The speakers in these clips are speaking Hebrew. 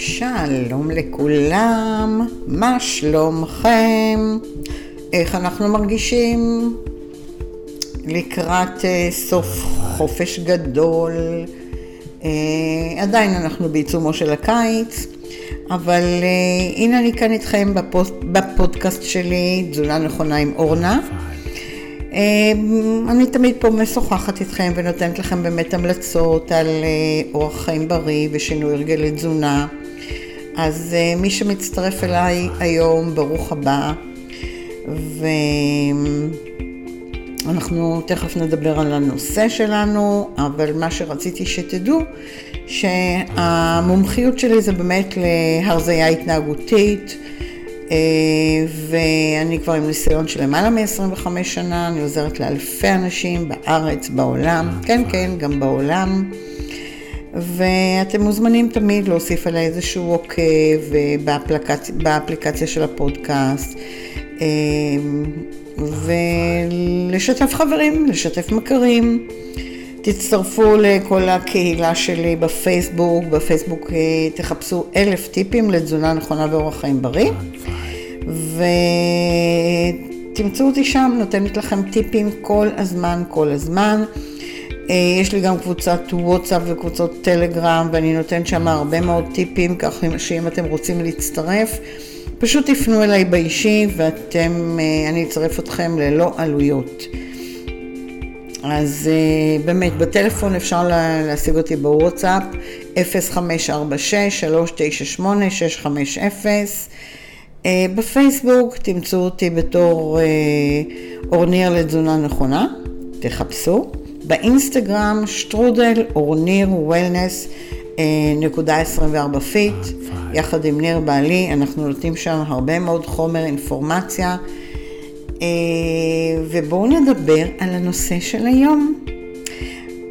שלום לכולם, מה שלומכם? איך אנחנו מרגישים? לקראת uh, סוף חופש גדול, uh, עדיין אנחנו בעיצומו של הקיץ, אבל uh, הנה אני כאן איתכם בפוד, בפודקאסט שלי, תזונה נכונה עם אורנה. אני תמיד פה משוחחת איתכם ונותנת לכם באמת המלצות על אורח חיים בריא ושינוי הרגלי תזונה. אז uh, מי שמצטרף אליי היום, ברוך הבא. ואנחנו תכף נדבר על הנושא שלנו, אבל מה שרציתי שתדעו, שהמומחיות שלי זה באמת להרזייה התנהגותית, uh, ואני כבר עם ניסיון של למעלה מ-25 שנה, אני עוזרת לאלפי אנשים בארץ, בעולם, כן כן, גם בעולם. ואתם מוזמנים תמיד להוסיף עליי איזשהו עוקב באפליקציה, באפליקציה של הפודקאסט ולשתף חברים, לשתף מכרים. תצטרפו לכל הקהילה שלי בפייסבוק, בפייסבוק תחפשו אלף טיפים לתזונה נכונה ואורח חיים בריא ותמצאו אותי שם, נותנת לכם טיפים כל הזמן, כל הזמן. יש לי גם קבוצת וואטסאפ וקבוצות טלגרם ואני נותנת שם הרבה מאוד טיפים, ככה שאם אתם רוצים להצטרף, פשוט תפנו אליי באישי ואתם, אני אצרף אתכם ללא עלויות. אז באמת, בטלפון אפשר להשיג אותי בוואטסאפ 0546-398-650. בפייסבוק תמצאו אותי בתור אור ניר לתזונה נכונה, תחפשו. באינסטגרם שטרודל אורניר wellness נקודה 24 fit, יחד עם ניר בעלי, אנחנו נותנים שם הרבה מאוד חומר, אינפורמציה, ובואו נדבר על הנושא של היום.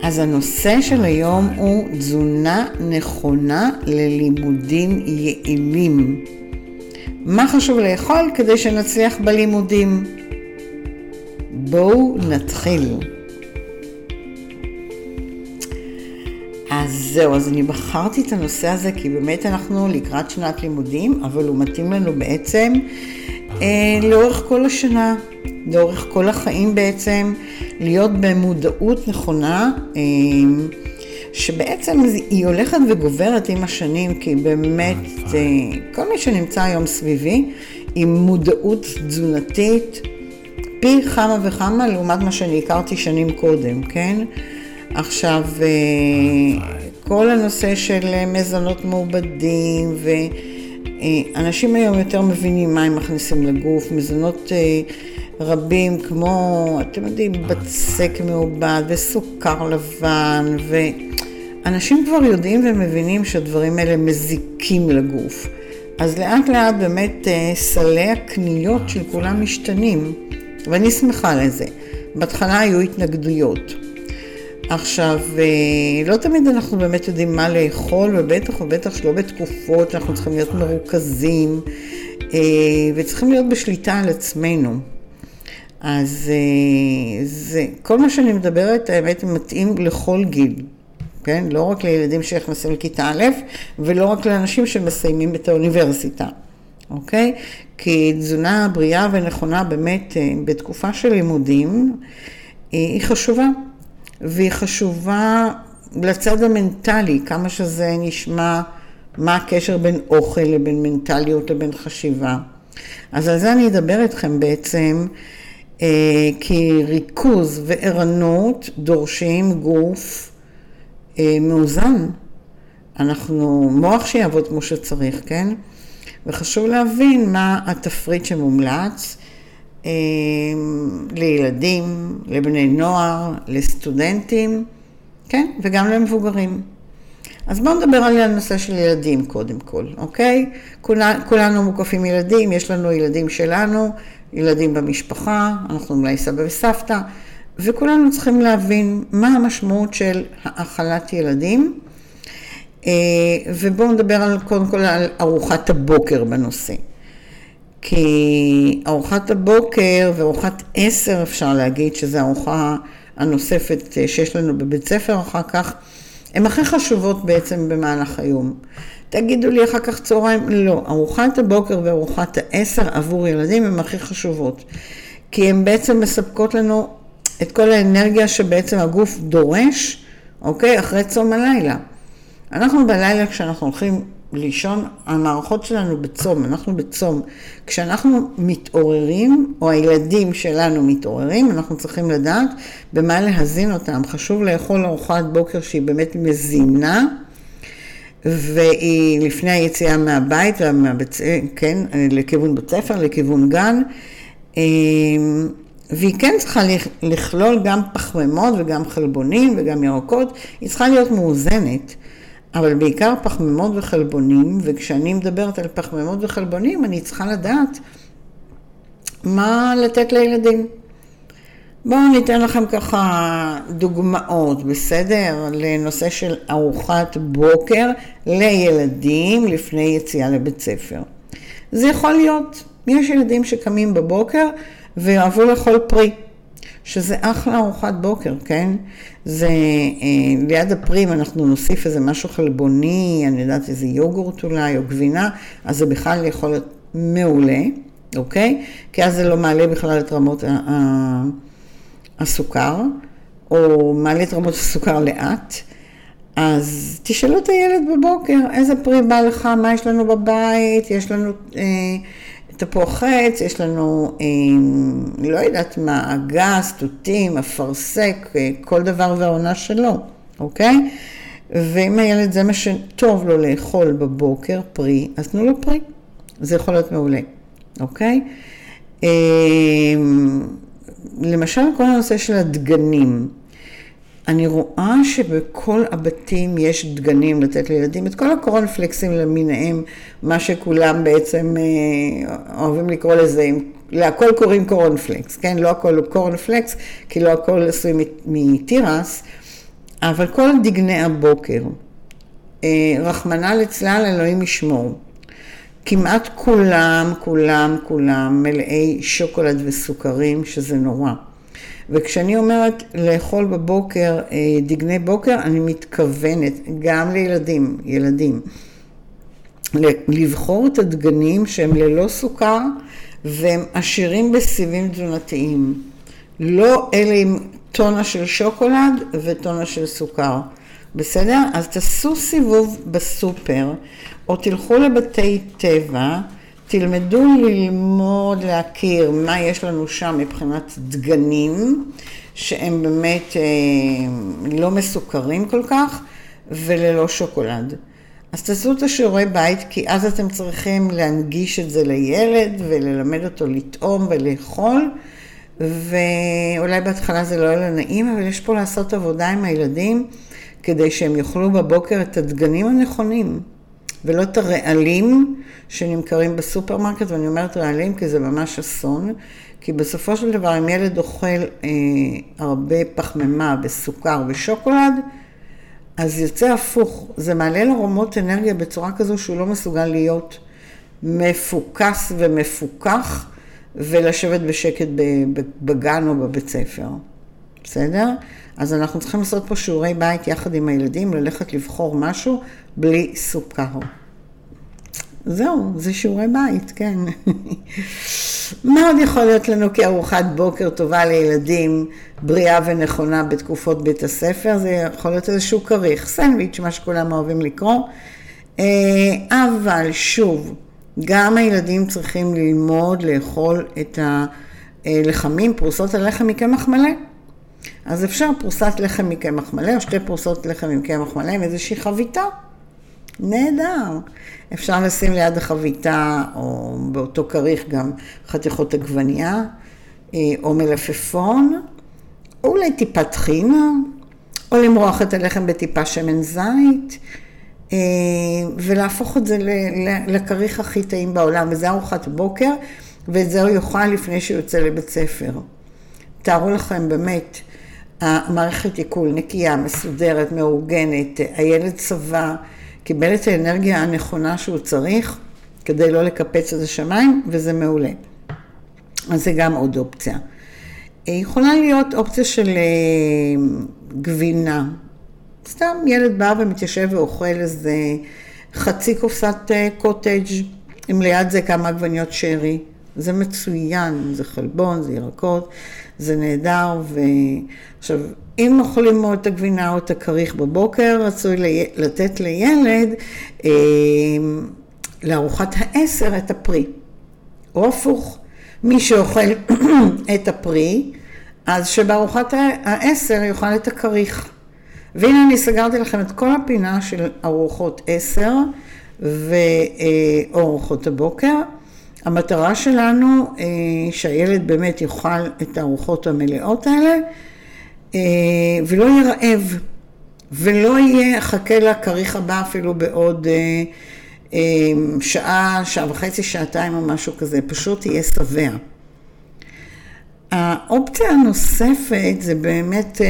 אז הנושא של היום הוא תזונה נכונה ללימודים יעילים. מה חשוב לאכול כדי שנצליח בלימודים? בואו נתחיל. אז זהו, אז אני בחרתי את הנושא הזה כי באמת אנחנו לקראת שנת לימודים, אבל הוא מתאים לנו בעצם אה, לאורך כל השנה, לאורך כל החיים בעצם, להיות במודעות נכונה, אה, שבעצם היא הולכת וגוברת עם השנים, כי באמת אה, כל מי שנמצא היום סביבי עם מודעות תזונתית פי כמה וכמה לעומת מה שאני הכרתי שנים קודם, כן? עכשיו, כל הנושא של מזונות מעובדים, ואנשים היום יותר מבינים מה הם מכניסים לגוף, מזונות רבים כמו, אתם יודעים, בצק מעובד וסוכר לבן, ואנשים כבר יודעים ומבינים שהדברים האלה מזיקים לגוף. אז לאט לאט באמת סלי הקניות של כולם משתנים, ואני שמחה לזה. בהתחלה היו התנגדויות. עכשיו, לא תמיד אנחנו באמת יודעים מה לאכול, ובטח ובטח שלא בתקופות שאנחנו צריכים להיות מרוכזים, וצריכים להיות בשליטה על עצמנו. אז זה, כל מה שאני מדברת, האמת, מתאים לכל גיל, כן? לא רק לילדים שנכנסים לכיתה א', ולא רק לאנשים שמסיימים את האוניברסיטה, אוקיי? כי תזונה בריאה ונכונה באמת בתקופה של לימודים, היא חשובה. והיא חשובה לצד המנטלי, כמה שזה נשמע, מה הקשר בין אוכל לבין מנטליות לבין חשיבה. אז על זה אני אדבר איתכם בעצם, אה, כי ריכוז וערנות דורשים גוף אה, מאוזן. אנחנו, מוח שיעבוד כמו שצריך, כן? וחשוב להבין מה התפריט שמומלץ. לילדים, לבני נוער, לסטודנטים, כן, וגם למבוגרים. אז בואו נדבר על הנושא של ילדים קודם כל, אוקיי? כולנו, מוקפים ילדים, יש לנו ילדים שלנו, ילדים במשפחה, אנחנו אולי סבא וסבתא, וכולנו צריכים להבין מה המשמעות של האכלת ילדים. ובואו נדבר על, קודם כל על ארוחת הבוקר בנושא. כי ארוחת הבוקר וארוחת עשר אפשר להגיד, שזו הארוחה הנוספת שיש לנו בבית ספר אחר כך, הן הכי חשובות בעצם במהלך היום. תגידו לי אחר כך צהריים, לא, ארוחת הבוקר וארוחת העשר עבור ילדים הן הכי חשובות, כי הן בעצם מספקות לנו את כל האנרגיה שבעצם הגוף דורש, אוקיי, אחרי צום הלילה. אנחנו בלילה כשאנחנו הולכים לישון, המערכות שלנו בצום, אנחנו בצום. כשאנחנו מתעוררים, או הילדים שלנו מתעוררים, אנחנו צריכים לדעת במה להזין אותם. חשוב לאכול ארוחת בוקר שהיא באמת מזינה, והיא לפני היציאה מהבית, ומהבצ... כן, לכיוון בית ספר, לכיוון גן. אמ, והיא כן צריכה לכלול גם פחמימות וגם חלבונים וגם ירקות, היא צריכה להיות מאוזנת. אבל בעיקר פחמימות וחלבונים, וכשאני מדברת על פחמימות וחלבונים, אני צריכה לדעת מה לתת לילדים. בואו ניתן לכם ככה דוגמאות, בסדר? לנושא של ארוחת בוקר לילדים לפני יציאה לבית ספר. זה יכול להיות, יש ילדים שקמים בבוקר ויאהבו לאכול פרי. שזה אחלה ארוחת בוקר, כן? זה, אה, ליד הפרים אנחנו נוסיף איזה משהו חלבוני, אני יודעת איזה יוגורט אולי, או גבינה, אז זה בכלל יכול להיות מעולה, אוקיי? כי אז זה לא מעלה בכלל את רמות הסוכר, או מעלה את רמות הסוכר לאט. אז תשאלו את הילד בבוקר, איזה פרי בא לך, מה יש לנו בבית, יש לנו... אה, תפוח עץ, יש לנו, אה, לא יודעת מה, אגס, תותים, אפרסק, אה, כל דבר והעונה שלו, אוקיי? ואם הילד זה מה שטוב לו לאכול בבוקר, פרי, אז תנו לו פרי. זה יכול להיות מעולה, אוקיי? אה, למשל, כל הנושא של הדגנים. אני רואה שבכל הבתים יש דגנים לתת לילדים, את כל הקורנפלקסים למיניהם, מה שכולם בעצם אה, אוהבים לקרוא לזה, להכל קוראים קורנפלקס, כן? לא הכל קורנפלקס, כי לא הכל עשוי מתירס, אבל כל דגני הבוקר, אה, רחמנא ליצלן אלוהים ישמור. כמעט כולם, כולם, כולם מלאי שוקולד וסוכרים, שזה נורא. וכשאני אומרת לאכול בבוקר אה, דגני בוקר, אני מתכוונת גם לילדים, ילדים, לבחור את הדגנים שהם ללא סוכר והם עשירים בסיבים תזונתיים. לא אלה עם טונה של שוקולד וטונה של סוכר. בסדר? אז תעשו סיבוב בסופר, או תלכו לבתי טבע, תלמדו ללמוד, להכיר מה יש לנו שם מבחינת דגנים, שהם באמת אה, לא מסוכרים כל כך, וללא שוקולד. אז תעשו את השיעורי בית, כי אז אתם צריכים להנגיש את זה לילד וללמד אותו לטעום ולאכול, ואולי בהתחלה זה לא יהיה נעים, אבל יש פה לעשות עבודה עם הילדים כדי שהם יאכלו בבוקר את הדגנים הנכונים. ולא את הרעלים שנמכרים בסופרמרקט, ואני אומרת רעלים כי זה ממש אסון, כי בסופו של דבר אם ילד אוכל אה, הרבה פחמימה וסוכר ושוקולד, אז יוצא הפוך, זה מעלה לו רמות אנרגיה בצורה כזו שהוא לא מסוגל להיות מפוקס ומפוקח ולשבת בשקט בגן או בבית ספר. בסדר? אז אנחנו צריכים לעשות פה שיעורי בית יחד עם הילדים, ללכת לבחור משהו בלי סוכר. זהו, זה שיעורי בית, כן. מה עוד יכול להיות לנו כארוחת בוקר טובה לילדים, בריאה ונכונה בתקופות בית הספר? זה יכול להיות איזשהו כריך, סנדוויץ', מה שכולם אוהבים לקרוא. אה, אבל שוב, גם הילדים צריכים ללמוד לאכול את הלחמים, פרוסות הלחם מקמח מלא. אז אפשר פרוסת לחם מקמח מלא, או שתי פרוסות לחם עם קמח מלא עם איזושהי חביתה. נהדר. אפשר לשים ליד החביתה, או באותו כריך גם חתיכות עגבנייה, אה, או מלפפון, או אולי טיפת טחינה, או למרוח את הלחם בטיפה שמן זית, אה, ולהפוך את זה לכריך הכי טעים בעולם, וזה ארוחת בוקר, ואת זה הוא יאכל לפני שהוא יוצא לבית ספר. תארו לכם באמת, המערכת עיכול נקייה, מסודרת, מאורגנת, הילד צבא, קיבל את האנרגיה הנכונה שהוא צריך כדי לא לקפץ את השמיים, וזה מעולה. אז זה גם עוד אופציה. יכולה להיות אופציה של אה, גבינה. סתם ילד בא ומתיישב ואוכל איזה חצי קופסת אה, קוטג' עם ליד זה כמה עגבניות שרי. זה מצוין, זה חלבון, זה ירקות, זה נהדר. ועכשיו, אם אוכלים או את הגבינה או את הכריך בבוקר, רצוי לתת לילד אה, לארוחת העשר את הפרי. או הפוך, מי שאוכל את הפרי, אז שבארוחת העשר יאכל את הכריך. והנה אני סגרתי לכם את כל הפינה של ארוחות עשר וארוחות הבוקר. המטרה שלנו אה, שהילד באמת יאכל את הארוחות המלאות האלה אה, ולא יהיה רעב ולא יהיה, חכה לכריך הבא אפילו בעוד אה, שעה, שעה וחצי, שעתיים או משהו כזה, פשוט יהיה שבע. האופציה הנוספת זה באמת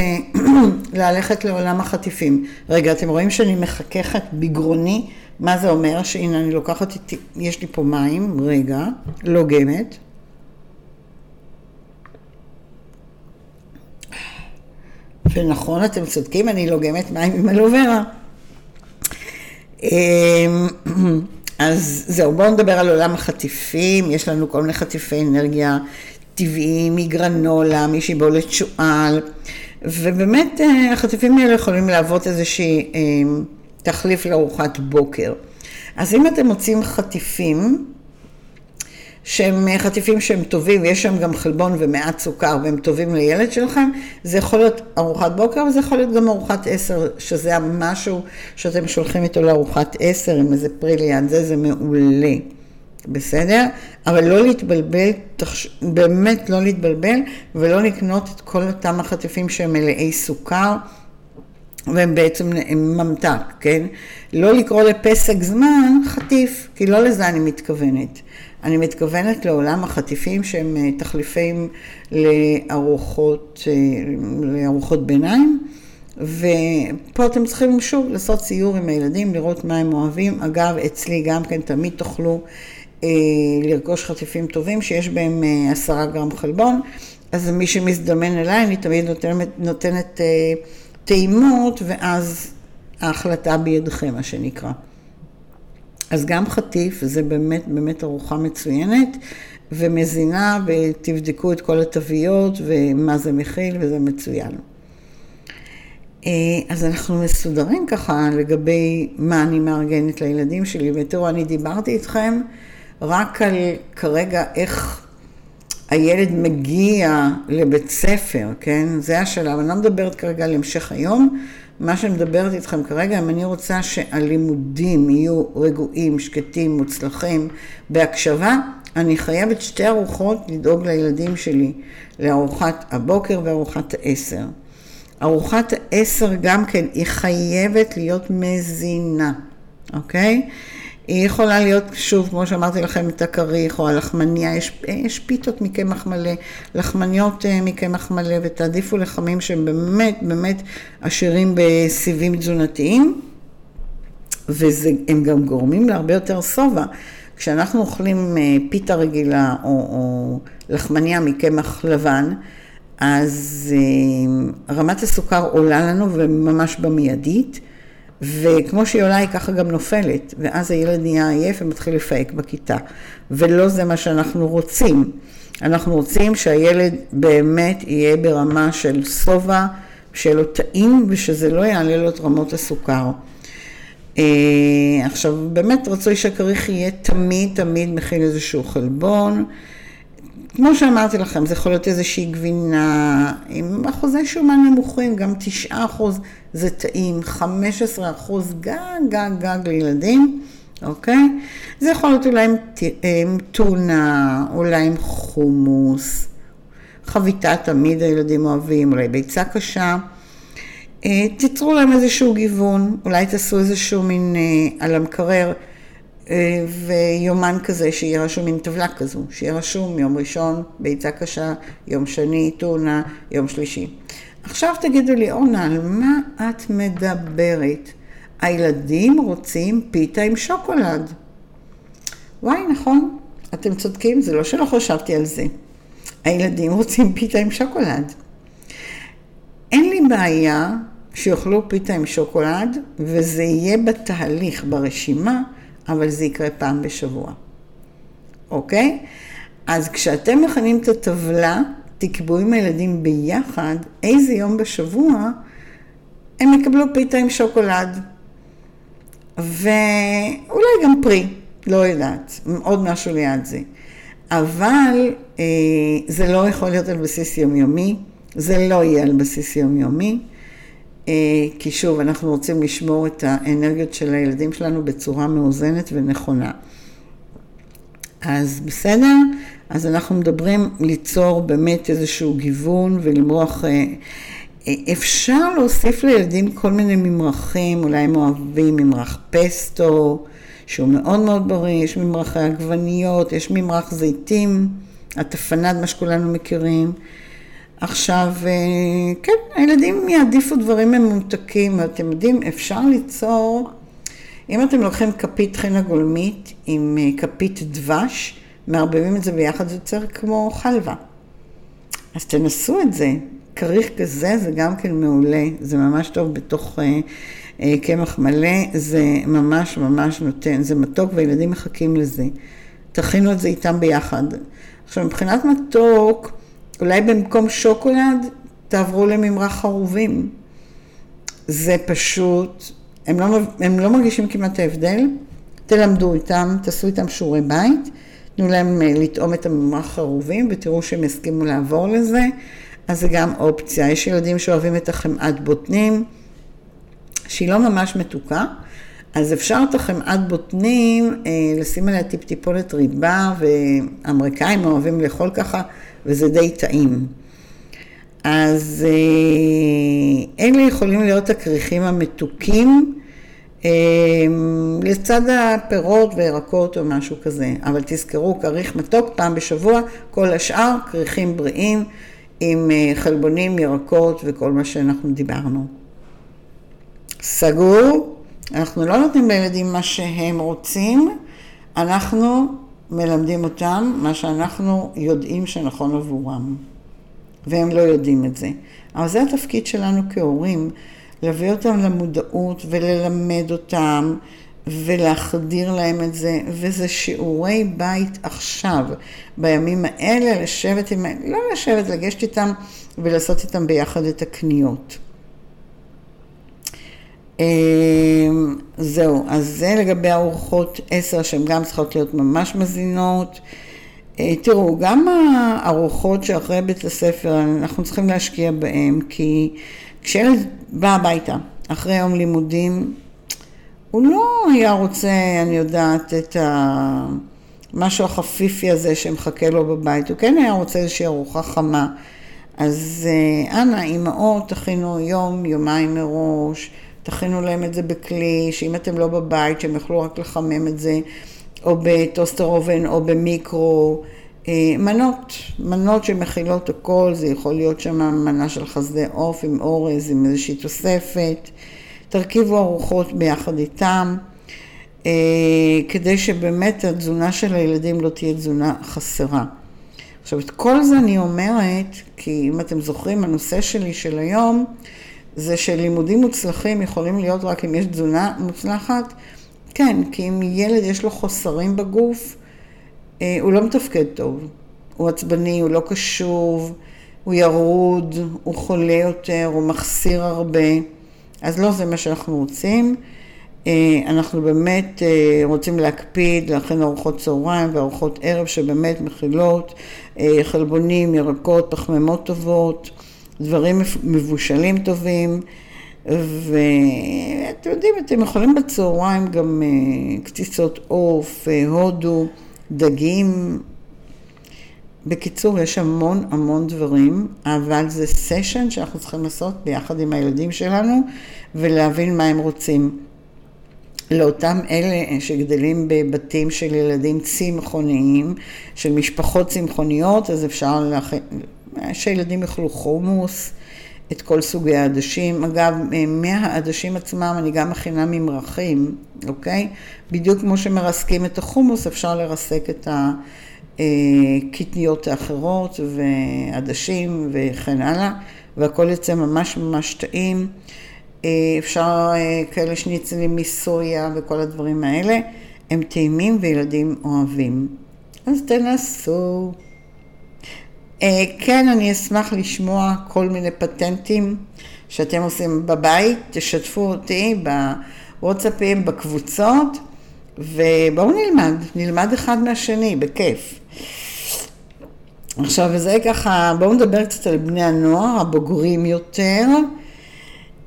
ללכת לעולם החטיפים. רגע, אתם רואים שאני מחככת בגרוני מה זה אומר? שהנה אני לוקחת איתי, יש לי פה מים, רגע, לוגמת. ונכון, אתם צודקים, אני לוגמת מים עם אלוברה. אמ, אז זהו, בואו נדבר על עולם החטיפים, יש לנו כל מיני חטיפי אנרגיה טבעיים, מגרנולה, משיבולת שועל, ובאמת אה, החטיפים האלה יכולים להוות איזושהי אמ, תחליף לארוחת בוקר. אז אם אתם מוצאים חטיפים, שהם חטיפים שהם טובים, ויש שם גם חלבון ומעט סוכר, והם טובים לילד שלכם, זה יכול להיות ארוחת בוקר, וזה יכול להיות גם ארוחת עשר, שזה המשהו שאתם שולחים איתו לארוחת עשר, עם איזה פרי ליד זה, זה מעולה. בסדר? אבל לא להתבלבל, תחש... באמת לא להתבלבל, ולא לקנות את כל אותם החטיפים שהם מלאי סוכר. והם בעצם ממתק, כן? לא לקרוא לפסק זמן חטיף, כי לא לזה אני מתכוונת. אני מתכוונת לעולם החטיפים שהם אה, תחליפים לארוחות, אה, לארוחות ביניים. ופה אתם צריכים שוב לעשות סיור עם הילדים, לראות מה הם אוהבים. אגב, אצלי גם כן תמיד תוכלו אה, לרכוש חטיפים טובים שיש בהם אה, עשרה גרם חלבון. אז מי שמזדמן אליי, אני תמיד נותנת, נותנת אה, טעימות, ואז ההחלטה בידכם, מה שנקרא. אז גם חטיף, זה באמת באמת ארוחה מצוינת ומזינה, ותבדקו את כל התוויות ומה זה מכיל, וזה מצוין. אה, אז אנחנו מסודרים ככה לגבי מה אני מארגנת לילדים שלי, ותראו, אני דיברתי איתכם רק על כרגע איך הילד מגיע לבית ספר, כן? זה השלב. אני לא מדברת כרגע על המשך היום. מה שאני מדברת איתכם כרגע, אם אני רוצה שהלימודים יהיו רגועים, שקטים, מוצלחים, בהקשבה, אני חייבת שתי ארוחות לדאוג לילדים שלי, לארוחת הבוקר וארוחת העשר. ארוחת העשר גם כן, היא חייבת להיות מזינה, אוקיי? היא יכולה להיות, שוב, כמו שאמרתי לכם, את הכריך או הלחמניה, יש, יש פיתות מקמח מלא, לחמניות אה, מקמח מלא, ותעדיפו לחמים שהם באמת באמת עשירים בסיבים תזונתיים, והם גם גורמים להרבה יותר שובע. כשאנחנו אוכלים אה, פיתה רגילה או, או לחמניה מקמח לבן, אז אה, רמת הסוכר עולה לנו וממש במיידית. וכמו שהיא עולה היא ככה גם נופלת, ואז הילד נהיה עייף ומתחיל לפהק בכיתה. ולא זה מה שאנחנו רוצים. אנחנו רוצים שהילד באמת יהיה ברמה של שובע, שיהיה לו טעים, ושזה לא יעלה לו את רמות הסוכר. אה, עכשיו, באמת רצוי שהכריך יהיה תמיד תמיד מכיל איזשהו חלבון. כמו שאמרתי לכם, זה יכול להיות איזושהי גבינה עם אחוזי שומן נמוכים, גם 9% זה טעים, 15% גג גג גג לילדים, אוקיי? זה יכול להיות אולי עם, עם טונה, אולי עם חומוס, חביתה תמיד הילדים אוהבים, אולי ביצה קשה. אה, תיצרו להם איזשהו גיוון, אולי תעשו איזשהו מין אה, על המקרר. אה, ויומן כזה שיהיה רשום, מין טבלה כזו, שיהיה רשום יום ראשון ביצה קשה, יום שני טונה, יום שלישי. עכשיו תגידו לי, אורנה, על מה את מדברת? הילדים רוצים פיתה עם שוקולד. וואי, נכון, אתם צודקים, זה לא שלא חשבתי על זה. הילדים רוצים פיתה עם שוקולד. אין לי בעיה שיאכלו פיתה עם שוקולד, וזה יהיה בתהליך, ברשימה, אבל זה יקרה פעם בשבוע, אוקיי? אז כשאתם מכנים את הטבלה, תקבעו עם הילדים ביחד איזה יום בשבוע הם יקבלו פיתה עם שוקולד. ואולי גם פרי, לא יודעת, עוד משהו ליד זה. אבל אה, זה לא יכול להיות על בסיס יומיומי, זה לא יהיה על בסיס יומיומי, כי שוב, אנחנו רוצים לשמור את האנרגיות של הילדים שלנו בצורה מאוזנת ונכונה. אז בסדר? אז אנחנו מדברים ליצור באמת איזשהו גיוון ולמרוח... אה, אפשר להוסיף לילדים כל מיני ממרחים, אולי הם אוהבים ממרח פסטו, שהוא מאוד מאוד בריא, יש ממרחי עגבניות, יש ממרח זיתים, הטפנד, מה שכולנו מכירים. עכשיו, אה, כן, הילדים יעדיפו דברים ממותקים, אתם יודעים, אפשר ליצור, אם אתם לוקחים כפית חנה גולמית עם אה, כפית דבש, מערבבים את זה ביחד, זה יוצר כמו חלבה. אז תנסו את זה. כריך כזה זה גם כן מעולה, זה ממש טוב בתוך אה, אה, קמח מלא, זה ממש ממש נותן, זה מתוק והילדים מחכים לזה. תכינו את זה איתם ביחד. עכשיו מבחינת מתוק, אולי במקום שוקולד תעברו לממרח חרובים. זה פשוט, הם לא, הם לא מרגישים כמעט ההבדל, תלמדו איתם, תעשו איתם שיעורי בית, תנו להם אה, לטעום את הממרח חרובים ותראו שהם יסכימו לעבור לזה. אז זה גם אופציה. יש ילדים שאוהבים את החמאת בוטנים, שהיא לא ממש מתוקה, אז אפשר את החמאת בוטנים, אה, לשים עליה טיפ-טיפולת ריבה, ואמריקאים אוהבים לאכול ככה, וזה די טעים. אז אלה יכולים להיות הכריכים המתוקים, אה, לצד הפירות וירקות או משהו כזה. אבל תזכרו, כריך מתוק פעם בשבוע, כל השאר כריכים בריאים. עם אה, חלבונים, ירקות וכל מה שאנחנו דיברנו. סגור, אנחנו לא נותנים לילדים מה שהם רוצים, אנחנו מלמדים אותם מה שאנחנו יודעים שנכון עבורם, והם לא יודעים את זה. אבל זה התפקיד שלנו כהורים, להביא אותם למודעות וללמד אותם ולהחדיר להם את זה, וזה שיעורי בית עכשיו, בימים האלה, לשבת עם, לא לשבת, לגשת איתם ולעשות איתם ביחד את הקניות. אמ, זהו, אז זה לגבי ארוחות עשר שהן גם צריכות להיות ממש מזינות. אה, תראו, גם הארוחות שאחרי בית הספר, אנחנו צריכים להשקיע בהן, כי כשילד בא הביתה אחרי יום לימודים, הוא לא היה רוצה, אני יודעת, את המשהו החפיפי הזה שמחכה לו בבית, הוא כן היה רוצה איזושהי ארוחה חמה. אז אה, אנא, אימהות, תכינו יום, יומיים מראש, תכינו להם את זה בכלי, שאם אתם לא בבית, שהם יוכלו רק לחמם את זה, או בטוסטר אובן או במיקרו. אה, מנות, מנות שמכילות הכל, זה יכול להיות שם מנה של חסדי עוף עם אורז, עם איזושהי תוספת. תרכיבו ארוחות ביחד איתם, אה, כדי שבאמת התזונה של הילדים לא תהיה תזונה חסרה. עכשיו, את כל זה אני אומרת, כי אם אתם זוכרים, הנושא שלי של היום, זה שלימודים מוצלחים יכולים להיות רק אם יש תזונה מוצלחת. כן, כי אם ילד יש לו חוסרים בגוף, אה, הוא לא מתפקד טוב. הוא עצבני, הוא לא קשוב, הוא ירוד, הוא חולה יותר, הוא מחסיר הרבה. אז לא זה מה שאנחנו רוצים. אה, אנחנו באמת אה, רוצים להקפיד, להכין ארוחות צהריים וארוחות ערב שבאמת מכילות חלבונים, ירקות, פחמימות טובות, דברים מבושלים טובים. ואתם יודעים, אתם יכולים בצהריים גם קציצות עוף, הודו, דגים, בקיצור, יש המון המון דברים, אבל זה סשן שאנחנו צריכים לעשות ביחד עם הילדים שלנו ולהבין מה הם רוצים. לאותם אלה שגדלים בבתים של ילדים צמחוניים, של משפחות צמחוניות, אז אפשר. שילדים יאכלו חומוס, את כל סוגי העדשים. אגב, מהעדשים עצמם אני גם מכינה ממרחים, אוקיי? בדיוק כמו שמרסקים את החומוס, אפשר לרסק את ה... קטניות האחרות ועדשים וכן הלאה, והכל יוצא ממש ממש טעים. אה, אפשר כאלה שניצלים מסויה וכל הדברים האלה, הם טעימים וילדים אוהבים. אז תנסו. כן, אני אשמח לשמוע כל מיני פטנטים שאתם עושים בבית, תשתפו אותי בוואטסאפים, בקבוצות, ובואו נלמד, נלמד אחד מהשני, בכיף. עכשיו, וזה ככה, בואו נדבר קצת על בני הנוער, הבוגרים יותר,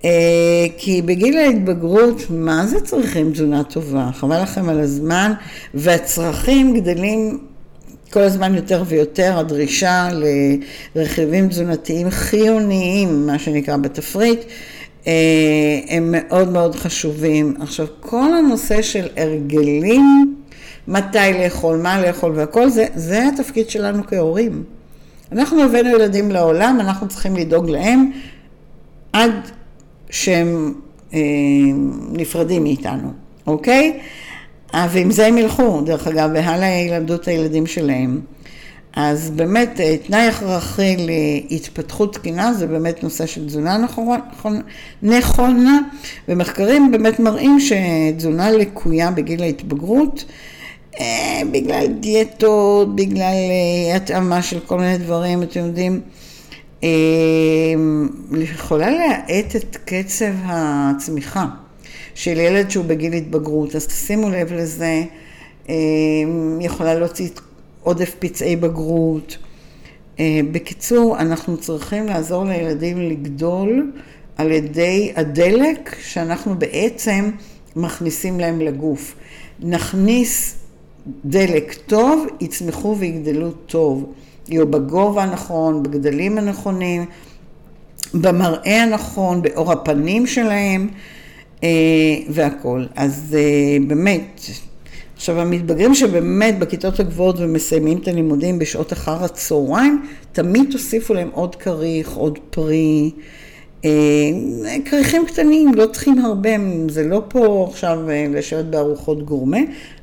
אה, כי בגיל ההתבגרות, מה זה צריכים תזונה טובה? חבל לכם על הזמן, והצרכים גדלים כל הזמן יותר ויותר, הדרישה לרכיבים תזונתיים חיוניים, מה שנקרא בתפריט, אה, הם מאוד מאוד חשובים. עכשיו, כל הנושא של הרגלים, מתי לאכול, מה לאכול והכל, זה, זה התפקיד שלנו כהורים. אנחנו הבאנו ילדים לעולם, אנחנו צריכים לדאוג להם עד שהם אה, נפרדים מאיתנו, אוקיי? אה, ועם זה הם ילכו, דרך אגב, והלאה ילמדו את הילדים שלהם. אז באמת, אה, תנאי הכרחי להתפתחות תקינה זה באמת נושא של תזונה נכון, נכונה, ומחקרים באמת מראים שתזונה לקויה בגיל ההתבגרות, אה, בגלל דיאטות, בגלל התאמה של כל מיני דברים, אתם יודעים, יכולה להאט את קצב הצמיחה. של ילד שהוא בגיל התבגרות, אז תשימו לב לזה, אה, יכולה להוציא עודף פצעי בגרות. אה, בקיצור, אנחנו צריכים לעזור לילדים לגדול על ידי הדלק שאנחנו בעצם מכניסים להם לגוף. נכניס דלק טוב, יצמחו ויגדלו טוב. יהיו בגובה הנכון, בגדלים הנכונים, במראה הנכון, באור הפנים שלהם. אה, והכול. אז אה, באמת, עכשיו המתבגרים שבאמת בכיתות הגבוהות ומסיימים את הלימודים בשעות אחר הצהריים, תמיד תוסיפו להם עוד כריך, עוד פרי. אה, כריכים קטנים, לא צריכים הרבה, זה לא פה עכשיו לשבת בארוחות גורמה,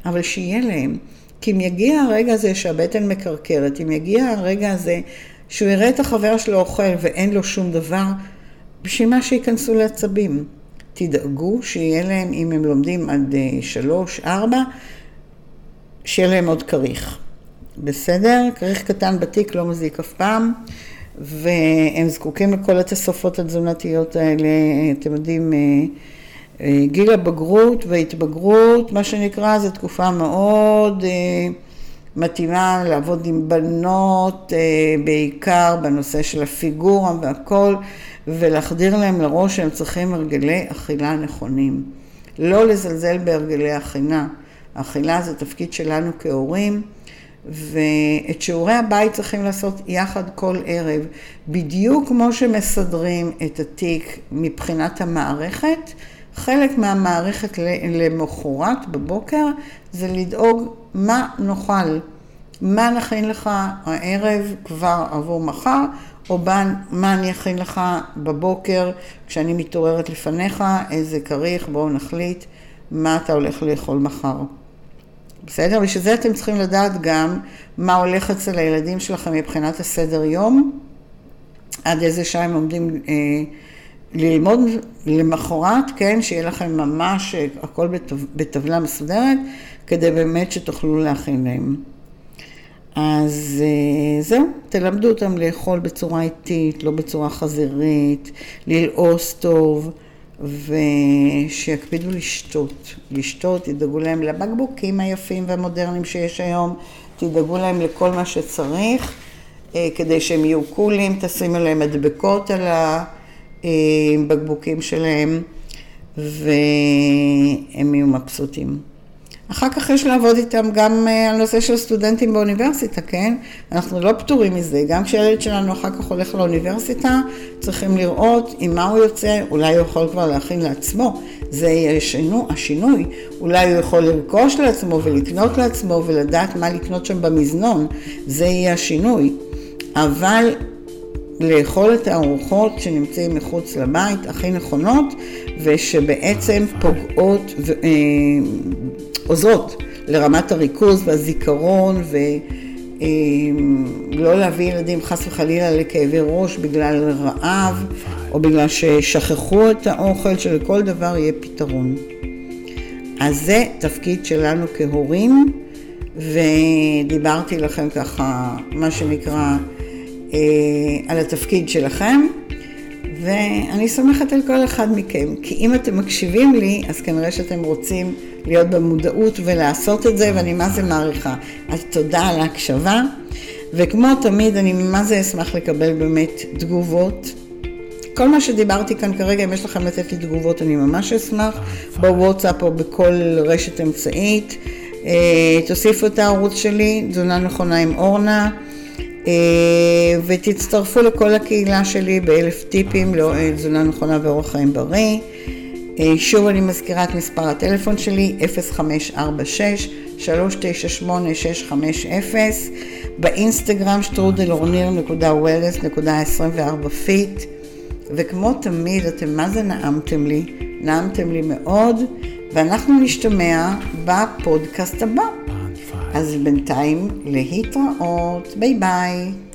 אבל שיהיה להם. כי אם יגיע הרגע הזה שהבטן מקרקרת, אם יגיע הרגע הזה שהוא יראה את החבר שלו אוכל ואין לו שום דבר, בשביל מה שייכנסו לעצבים. תדאגו שיהיה להם, אם הם לומדים עד אה, שלוש, ארבע, שיהיה להם עוד כריך. בסדר? כריך קטן בתיק לא מזיק אף פעם, והם זקוקים לכל התוספות התזונתיות האלה, אתם יודעים, אה, אה, גיל הבגרות וההתבגרות, מה שנקרא, זו תקופה מאוד מתאימה לעבוד עם בנות, בעיקר בנושא של הפיגורה והכל. ולהחדיר להם לראש שהם צריכים הרגלי אכילה נכונים. לא לזלזל בהרגלי אכילה. אכילה זה תפקיד שלנו כהורים, ואת שיעורי הבית צריכים לעשות יחד כל ערב, בדיוק כמו שמסדרים את התיק מבחינת המערכת. חלק מהמערכת למחרת בבוקר זה לדאוג מה נאכל, מה נכין לך הערב כבר עבור מחר, או בן, מה אני אכין לך בבוקר כשאני מתעוררת לפניך, איזה כריך, בואו נחליט מה אתה הולך לאכול מחר. בסדר? בשביל זה אתם צריכים לדעת גם מה הולך אצל הילדים שלכם מבחינת הסדר יום, עד איזה שעה הם עומדים אה, ללמוד למחרת, כן, שיהיה לכם ממש אה, הכל בטבלה מסודרת, כדי באמת שתוכלו להכין להם. אז אה, זהו, תלמדו אותם לאכול בצורה איטית, לא בצורה חזירית, ללעוס טוב, ושיקפידו לשתות. לשתות, תדאגו להם לבקבוקים היפים והמודרניים שיש היום, תדאגו להם לכל מה שצריך, אה, כדי שהם יהיו קולים, תשימו להם מדבקות על הבקבוקים שלהם, והם יהיו מבסוטים. אחר כך יש לעבוד איתם גם אה, על נושא של סטודנטים באוניברסיטה, כן? אנחנו לא פטורים מזה. גם כשהילד שלנו אחר כך הולך לאוניברסיטה, צריכים לראות עם מה הוא יוצא, אולי הוא יכול כבר להכין לעצמו. זה יהיה שינו, השינוי. אולי הוא יכול לרכוש לעצמו ולקנות לעצמו ולדעת מה לקנות שם במזנון. זה יהיה השינוי. אבל לאכול את הארוחות שנמצאים מחוץ לבית הכי נכונות ושבעצם פוגעות. אה, עוזרות לרמת הריכוז והזיכרון ולא להביא ילדים חס וחלילה לכאבי ראש בגלל רעב או בגלל ששכחו את האוכל, שלכל דבר יהיה פתרון. אז זה תפקיד שלנו כהורים, ודיברתי לכם ככה, מה שנקרא, אה, על התפקיד שלכם, ואני סומכת על כל אחד מכם, כי אם אתם מקשיבים לי, אז כנראה שאתם רוצים להיות במודעות ולעשות את זה, ואני מה זה מעריכה. אז תודה על ההקשבה, וכמו תמיד, אני מה זה אשמח לקבל באמת תגובות. כל מה שדיברתי כאן כרגע, אם יש לכם לתת לי תגובות, אני ממש אשמח, בוואטסאפ או בכל רשת אמצעית. אה, תוסיפו את הערוץ שלי, תזונה נכונה עם אורנה. אה, ותצטרפו לכל הקהילה שלי באלף טיפים לתזונה נכונה ואורח חיים בריא. אה, שוב אני מזכירה את מספר הטלפון שלי, 0546-398-650, באינסטגרם שטרודל אורניר.wellness.24 fit, וכמו תמיד, אתם מה זה נעמתם לי? נעמתם לי מאוד, ואנחנו נשתמע בפודקאסט הבא. אז בינתיים להתראות, ביי ביי.